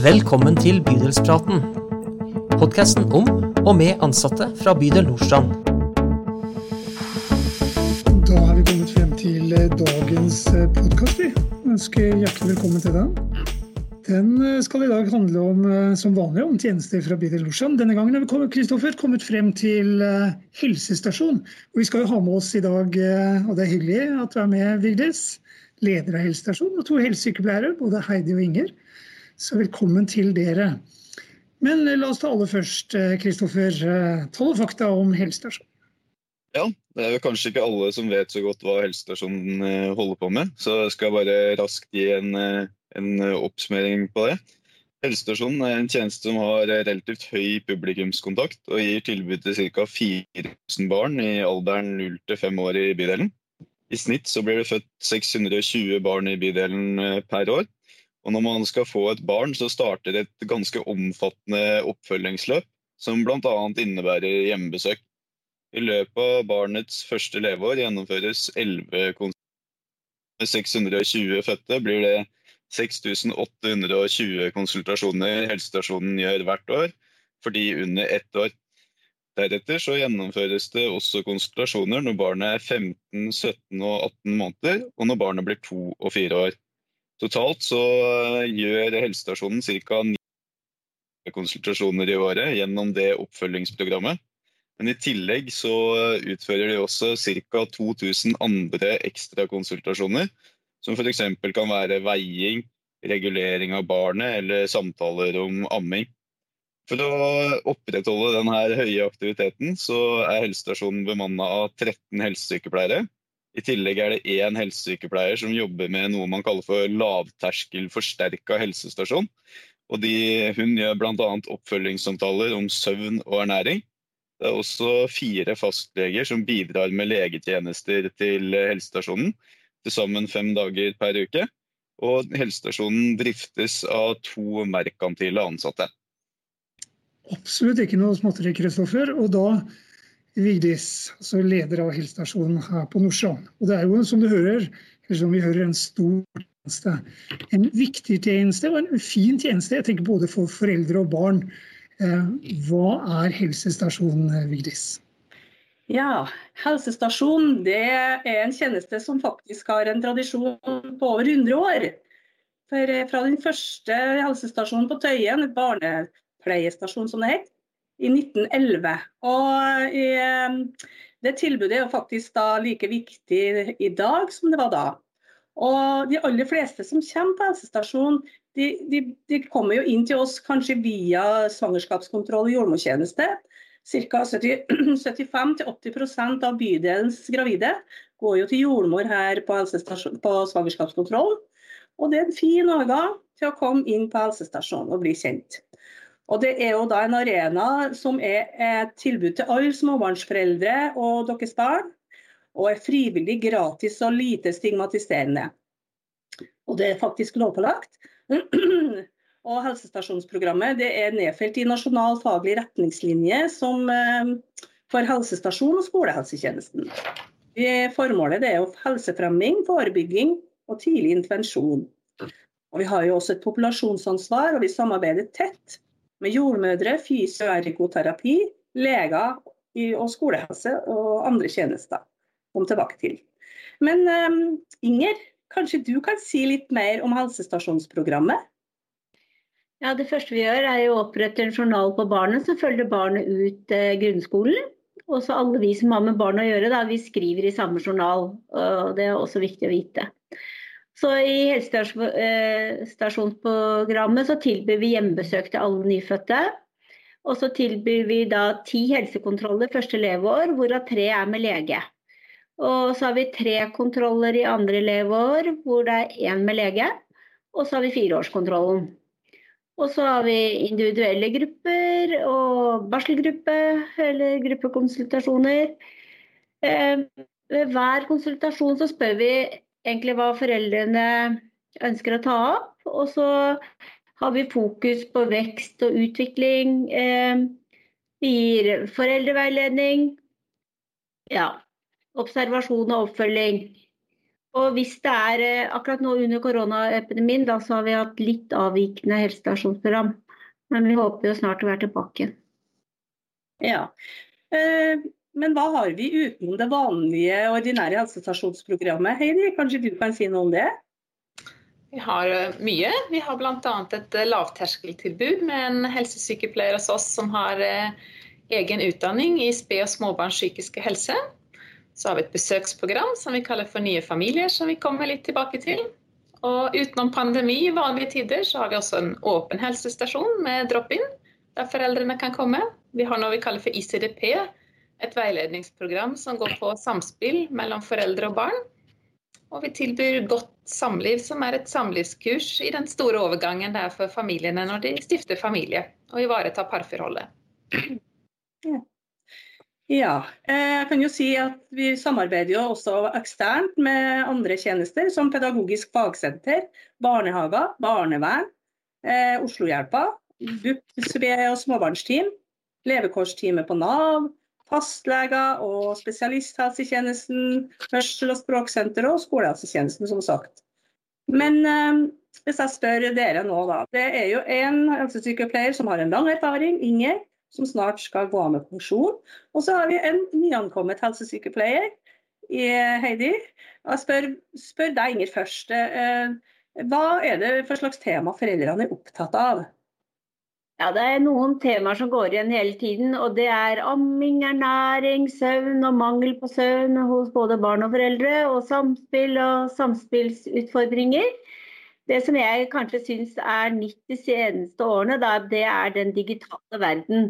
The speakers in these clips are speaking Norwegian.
Velkommen til Bydelspraten. Podkasten om og med ansatte fra bydel Nordstrand. Da er vi kommet frem til eh, dagens podkast. Ønsker hjertelig velkommen til den. Den eh, skal i dag handle om, eh, som vanlig om tjenester fra bydel Nordstrand. Denne gangen har vi kommet, Kristoffer, kommet frem til helsestasjon. Og vi skal jo ha med oss i dag, og det er hyggelig at du er med, Vigdis, leder av helsestasjonen, og to helsesykepleiere, både Heidi og Inger. Så velkommen til dere. Men eh, la oss ta aller først, eh, Kristoffer, eh, tall fakta om helsestasjonen. Ja, det er jo kanskje ikke alle som vet så godt hva helsestasjonen holder på med, så jeg skal bare raskt gi en, en oppsummering på det. Helsestasjonen er en tjeneste som har relativt høy publikumskontakt og gir tilbud til ca. 4000 barn i alderen 0 til 5 år i bydelen. I snitt så blir det født 620 barn i bydelen per år. Og når man skal få et barn, så starter et ganske omfattende oppfølgingsløp, som bl.a. innebærer hjemmebesøk. I løpet av barnets første leveår gjennomføres 11 konsultasjoner. Med 620 fødte blir det 6820 konsultasjoner helsestasjonen gjør hvert år for de under ett år. Deretter så gjennomføres det også konsultasjoner når barnet er 15, 17 og 18 måneder, og når barnet blir to og fire år. Totalt så eh, gjør helsestasjonen ca. ni konsultasjoner i året gjennom det oppfølgingsprogrammet. Men i tillegg så utfører de også ca. 2000 andre ekstrakonsultasjoner. Som f.eks. kan være veiing, regulering av barnet eller samtaler om amming. For å opprettholde denne høye aktiviteten så er helsestasjonen bemanna av 13 helsesykepleiere i tillegg er det én helsesykepleier som jobber med noe man kaller for lavterskel forsterka helsestasjon. Og de, hun gjør bl.a. oppfølgingssamtaler om søvn og ernæring. Det er også fire fastleger som bidrar med legetjenester til helsestasjonen. Til sammen fem dager per uke. Og helsestasjonen driftes av to merkantile ansatte. Absolutt ikke noe småtteri, Kristoffer. Og da Vigdis, altså leder av helsestasjonen her på Nordstrand. Og det er jo, som du hører, eller som vi hører, en stor tjeneste. En viktig tjeneste og en fin tjeneste, jeg tenker både for foreldre og barn. Eh, hva er helsestasjonen, Vigdis? Ja, helsestasjonen er en tjeneste som faktisk har en tradisjon på over 100 år. For eh, Fra den første helsestasjonen på Tøyen, barnepleiestasjon som det het, i 1911. Og i, det tilbudet er jo faktisk da like viktig i dag som det var da. Og de aller fleste som kommer på helsestasjonen, de, de, de, kommer jo inn til oss kanskje via svangerskapskontroll og jordmortjeneste. Ca. 75-80% av bydelens gravide går jo til jordmor her på, på svangerskapskontroll. Og det er en fin overgang til å komme inn på helsestasjonen og bli kjent. Og Det er jo da en arena som er et tilbud til alle småbarnsforeldre og deres barn. Og er frivillig, gratis og lite stigmatiserende. Og det er faktisk lovpålagt. Og Helsestasjonsprogrammet det er nedfelt i Nasjonal faglig retningslinje som, eh, for helsestasjon og skolehelsetjenesten. Formålet er jo helsefremming, forebygging og tidlig intervensjon. Og Vi har jo også et populasjonsansvar, og vi samarbeider tett med jordmødre, fysio- og ergoterapi, leger og skolehelse og andre tjenester. Kom tilbake til. Men um, Inger, kanskje du kan si litt mer om helsestasjonsprogrammet? Ja, Det første vi gjør er å opprette en journal på barnet som følger barnet ut eh, grunnskolen. Og så alle vi som har med barn å gjøre, da, vi skriver i samme journal. og Det er også viktig å vite. Så I helsestasjonsprogrammet så tilbyr vi hjemmebesøk til alle nyfødte. Og så tilbyr vi da ti helsekontroller første leveår, hvorav tre er med lege. Og så har vi tre kontroller i andre leveår, hvor det er én med lege. Og så har vi fireårskontrollen. Og så har vi individuelle grupper og barselgruppe eller gruppekonsultasjoner. Eh, ved hver konsultasjon så spør vi egentlig hva foreldrene ønsker å ta opp. Og så har vi fokus på vekst og utvikling. Eh, vi gir foreldreveiledning. Ja. Observasjon og oppfølging. Og hvis det er eh, akkurat nå under koronaepidemien, da så har vi hatt litt avvikende helsestasjonsprogram. Men vi håper jo snart å være tilbake. Ja. Eh, men hva har vi utenom det vanlige, ordinære helsestasjonsprogrammet? Heidi, kanskje du kan si noe om det? Vi har eh, mye. Vi har bl.a. et eh, lavterskeltilbud med en helsesykepleier hos oss som har egen utdanning i sped- og småbarns psykiske helse. Så har vi et besøksprogram som vi kaller for Nye familier, som vi kommer litt tilbake til. Og utenom pandemi i vanlige tider, så har vi også en åpen helsestasjon med drop-in, der foreldrene kan komme. Vi har noe vi kaller for ICDP, et veiledningsprogram som går på samspill mellom foreldre og barn. Og vi tilbyr Godt samliv, som er et samlivskurs i den store overgangen det er for familiene når de stifter familie og ivaretar parforholdet. Ja, eh, jeg kan jo si at vi samarbeider jo også eksternt med andre tjenester, som Pedagogisk fagsenter, barnehager, barnevern, eh, Oslohjelpa, BUP og småbarnsteam, levekårsteamet på Nav, fastleger og spesialisthelsetjenesten, hørsel- og språksenter og skolehelsetjenesten, som sagt. Men eh, hvis jeg spør dere nå, da. Det er jo en helsesykepleier som har en lang erfaring, Inger, som snart skal gå av med pensjon. Og så har vi en nyankommet helsesykepleier, Heidi. Jeg spør, spør deg, Inger, først. Eh, hva er det for slags tema foreldrene er opptatt av? Ja, Det er noen temaer som går igjen hele tiden. og Det er amming, ernæring, søvn og mangel på søvn hos både barn og foreldre. Og samspill og samspillsutfordringer. Det som jeg kanskje syns er nytt de seneste årene, det er den digitale verden.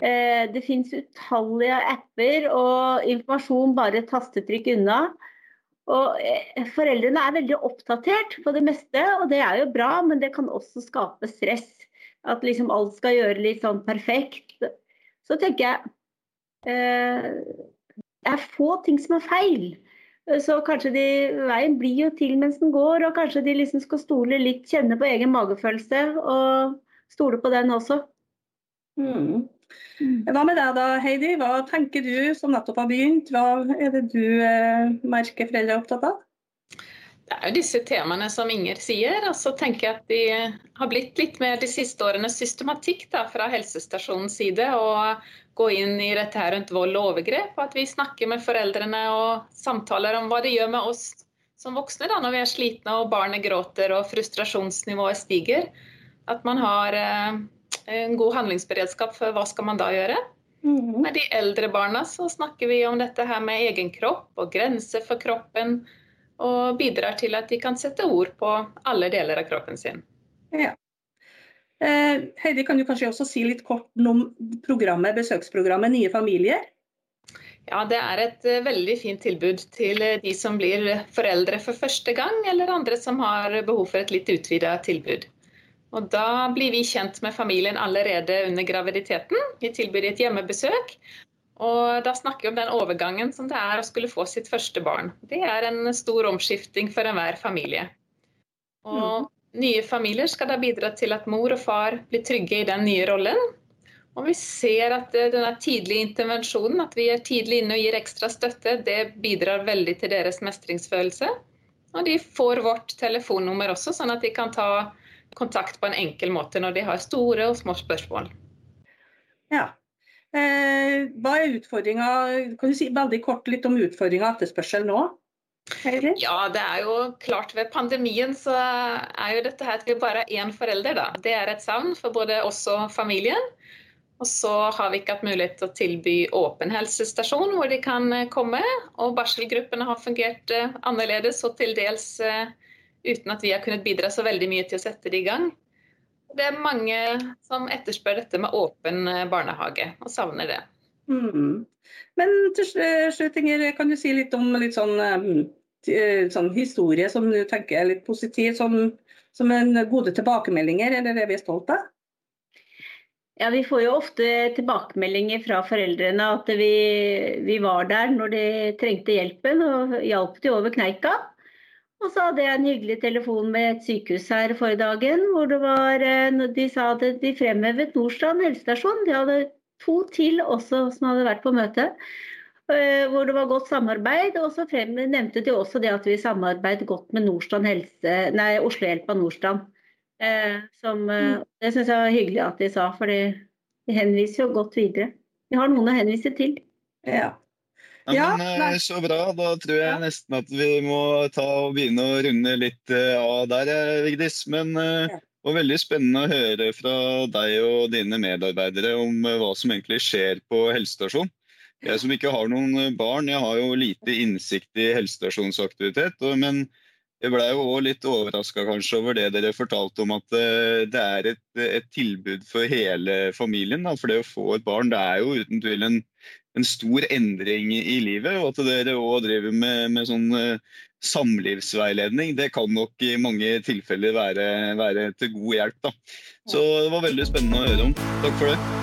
Eh, det finnes utallige apper og informasjon bare et tastetrykk unna. Og eh, Foreldrene er veldig oppdatert på det meste, og det er jo bra, men det kan også skape stress. At liksom alt skal gjøre litt sånn perfekt. Så tenker jeg eh, Det er få ting som er feil. Så kanskje de, veien blir jo til mens den går, og kanskje de liksom skal stole litt, kjenne på egen magefølelse og stole på den også. Mm. Hva med deg da, Heidi? Hva tenker du som nettopp har begynt? Hva er det du eh, merker foreldre er opptatt av? Det er jo disse temaene som Inger sier. Og så tenker jeg at de har blitt litt mer de siste årene systematikk da, fra helsestasjonens side. Og gå inn i dette her rundt vold og overgrep. Og at vi snakker med foreldrene og samtaler om hva det gjør med oss som voksne da, når vi er slitne og barnet gråter og frustrasjonsnivået stiger. At man har eh, en god handlingsberedskap for hva skal man da gjøre. Mm. Med de eldre barna så snakker vi om dette her med egen kropp og grenser for kroppen og bidrar til at de kan sette ord på alle deler av kroppen sin. Ja. Eh, Heidi, kan du kanskje også si litt kort om programmet, besøksprogrammet Nye familier? Ja, Det er et uh, veldig fint tilbud til uh, de som blir foreldre for første gang, eller andre som har behov for et litt utvida tilbud. Og Da blir vi kjent med familien allerede under graviditeten. Vi tilbyr et hjemmebesøk. Og da snakker vi om den overgangen som det er å skulle få sitt første barn. Det er en stor omskifting for enhver familie. Og mm. nye familier skal da bidra til at mor og far blir trygge i den nye rollen. Og vi ser at denne tidlige intervensjonen, at vi er tidlig inne og gir ekstra støtte, det bidrar veldig til deres mestringsfølelse. Og de får vårt telefonnummer også, sånn at de kan ta kontakt på en enkel måte når de har store og små spørsmål. Ja, Eh, hva er utfordringa? Kan du si veldig kort litt om utfordringa og etterspørsel nå? Heidi? Ja, det er jo klart Ved pandemien så er jo dette her at vi bare har én forelder. da. Det er et savn for både oss og familien. Og så har vi ikke hatt mulighet til å tilby åpen helsestasjon hvor de kan eh, komme. Og barselgruppene har fungert eh, annerledes og til dels uten at vi har kunnet bidra så veldig mye til å sette det i gang. Det er mange som etterspør dette med åpen eh, barnehage, og savner det. Mm. Men til slutt, Inger, kan du si litt om litt sånn, eh, eh, sånn historie som du tenker er litt positiv, som, som en gode tilbakemeldinger, eller det vi er stolt av? Ja, Vi får jo ofte tilbakemeldinger fra foreldrene at vi, vi var der når de trengte hjelpen og hjalp de over kneika. Og så hadde jeg en hyggelig telefon med et sykehus her forrige dagen, hvor det var, eh, de sa at de fremhevet Nordstrand helsestasjon. De hadde to til også som hadde vært på møte. eh, hvor det var godt samarbeid. Og så frem, nevnte de også det at vi samarbeidet godt med Nordstrand helse, nei, Oslohjelpa Nordstrand. Eh, som, eh, det syns jeg var hyggelig at de sa, for de henviser jo godt videre. Vi har noen å henvise til. Ja. Ja, Ja, men nei. eh, Så bra. Da tror jeg Ja. nesten at vi må ta og begynne å runde litt eh, av der, eh, Vigdis. Men Ja. det var veldig spennende å høre fra deg og dine medarbeidere om hva som egentlig skjer på helsestasjon. Jeg som ikke har noen barn, jeg har jo lite innsikt i helsestasjonsaktivitet. Men jeg blei jo òg litt overraska kanskje over det dere fortalte om at det er et, et tilbud for hele familien. Da. For det å få et barn, det er jo uten tvil en, en stor endring i, livet. Og at dere òg driver med, med sånn eh, samlivsveiledning, det kan nok i mange tilfeller være, være til god hjelp. Da. Så det var veldig spennende å høre om. Takk for det.